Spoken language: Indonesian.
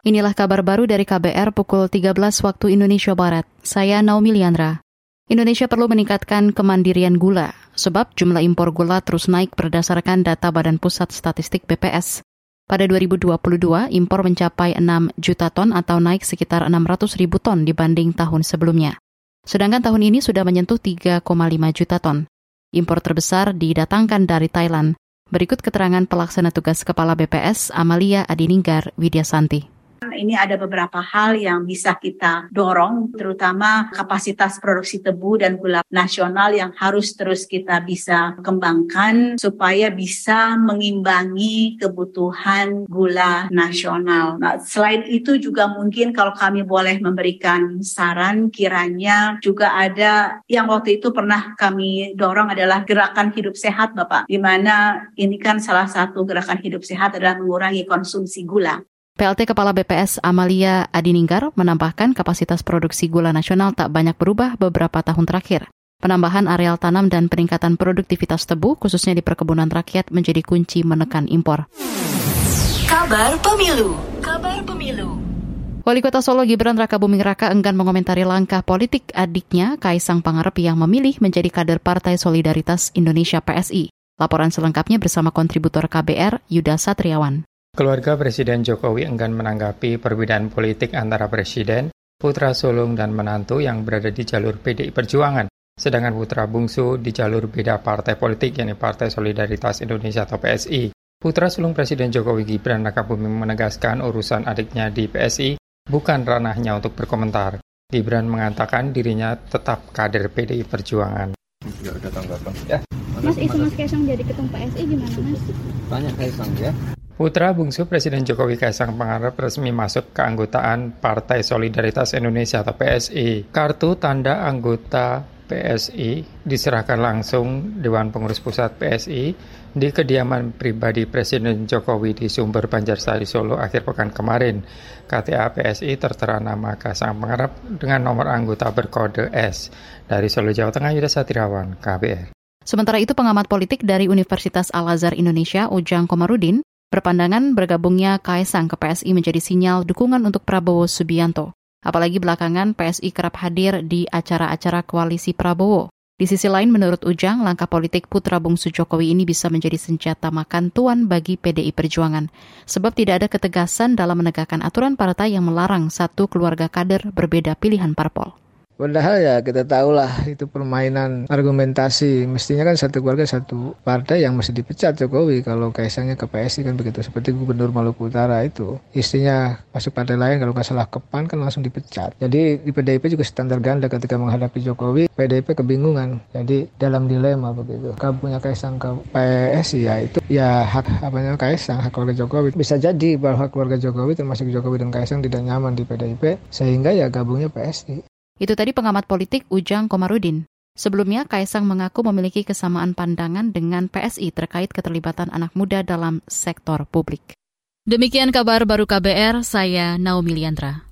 Inilah kabar baru dari KBR pukul 13 waktu Indonesia Barat. Saya Naomi Liandra. Indonesia perlu meningkatkan kemandirian gula, sebab jumlah impor gula terus naik berdasarkan data Badan Pusat Statistik BPS. Pada 2022, impor mencapai 6 juta ton atau naik sekitar 600 ribu ton dibanding tahun sebelumnya. Sedangkan tahun ini sudah menyentuh 3,5 juta ton. Impor terbesar didatangkan dari Thailand. Berikut keterangan pelaksana tugas Kepala BPS Amalia Adininggar Widyasanti. Ini ada beberapa hal yang bisa kita dorong, terutama kapasitas produksi tebu dan gula nasional yang harus terus kita bisa kembangkan supaya bisa mengimbangi kebutuhan gula nasional. Nah, selain itu juga mungkin kalau kami boleh memberikan saran, kiranya juga ada yang waktu itu pernah kami dorong adalah gerakan hidup sehat, Bapak, di mana ini kan salah satu gerakan hidup sehat adalah mengurangi konsumsi gula. PLT Kepala BPS Amalia Adininggar menambahkan kapasitas produksi gula nasional tak banyak berubah beberapa tahun terakhir. Penambahan areal tanam dan peningkatan produktivitas tebu, khususnya di perkebunan rakyat, menjadi kunci menekan impor. Kabar Pemilu Kabar Pemilu Wali Kota Solo Gibran Raka Buming Raka enggan mengomentari langkah politik adiknya Kaisang Pangarep yang memilih menjadi kader Partai Solidaritas Indonesia PSI. Laporan selengkapnya bersama kontributor KBR Yuda Satriawan. Keluarga Presiden Jokowi enggan menanggapi perbedaan politik antara Presiden, putra sulung dan menantu yang berada di jalur PDI Perjuangan, sedangkan putra bungsu di jalur beda partai politik yakni Partai Solidaritas Indonesia atau PSI. Putra sulung Presiden Jokowi Gibran Rakabuming menegaskan urusan adiknya di PSI bukan ranahnya untuk berkomentar. Gibran mengatakan dirinya tetap kader PDI Perjuangan. Ya ada tanggapan. Ya. Mas isu Mas Kaisang jadi ketum PSI gimana Mas? Tanya Kaisang ya. Putra bungsu Presiden Jokowi Kaisang Pangarep resmi masuk keanggotaan Partai Solidaritas Indonesia atau PSI. Kartu tanda anggota PSI diserahkan langsung Dewan Pengurus Pusat PSI di kediaman pribadi Presiden Jokowi di Sumber Banjarsari Solo akhir pekan kemarin. KTA PSI tertera nama Kaisang Pangarep dengan nomor anggota berkode S. Dari Solo, Jawa Tengah, Yuda Satirawan, KBR. Sementara itu pengamat politik dari Universitas Al-Azhar Indonesia, Ujang Komarudin, Berpandangan bergabungnya Kaisang ke PSI menjadi sinyal dukungan untuk Prabowo Subianto. Apalagi belakangan PSI kerap hadir di acara-acara koalisi Prabowo. Di sisi lain, menurut Ujang, langkah politik putra bungsu Jokowi ini bisa menjadi senjata makan tuan bagi PDI Perjuangan. Sebab tidak ada ketegasan dalam menegakkan aturan partai yang melarang satu keluarga kader berbeda pilihan parpol. Padahal ya kita tahu lah itu permainan argumentasi. Mestinya kan satu keluarga satu partai yang mesti dipecat Jokowi kalau kaisangnya ke PSI kan begitu. Seperti Gubernur Maluku Utara itu. Istrinya masuk partai lain kalau nggak salah ke PAN kan langsung dipecat. Jadi di PDIP juga standar ganda ketika menghadapi Jokowi. PDIP kebingungan. Jadi dalam dilema begitu. Kalau punya kaisang ke PSI ya itu ya hak apanya kaisang, hak keluarga Jokowi. Bisa jadi bahwa keluarga Jokowi termasuk Jokowi dan kaisang tidak nyaman di PDIP sehingga ya gabungnya PSI. Itu tadi pengamat politik Ujang Komarudin. Sebelumnya, Kaisang mengaku memiliki kesamaan pandangan dengan PSI terkait keterlibatan anak muda dalam sektor publik. Demikian kabar baru KBR, saya Naomi Liandra.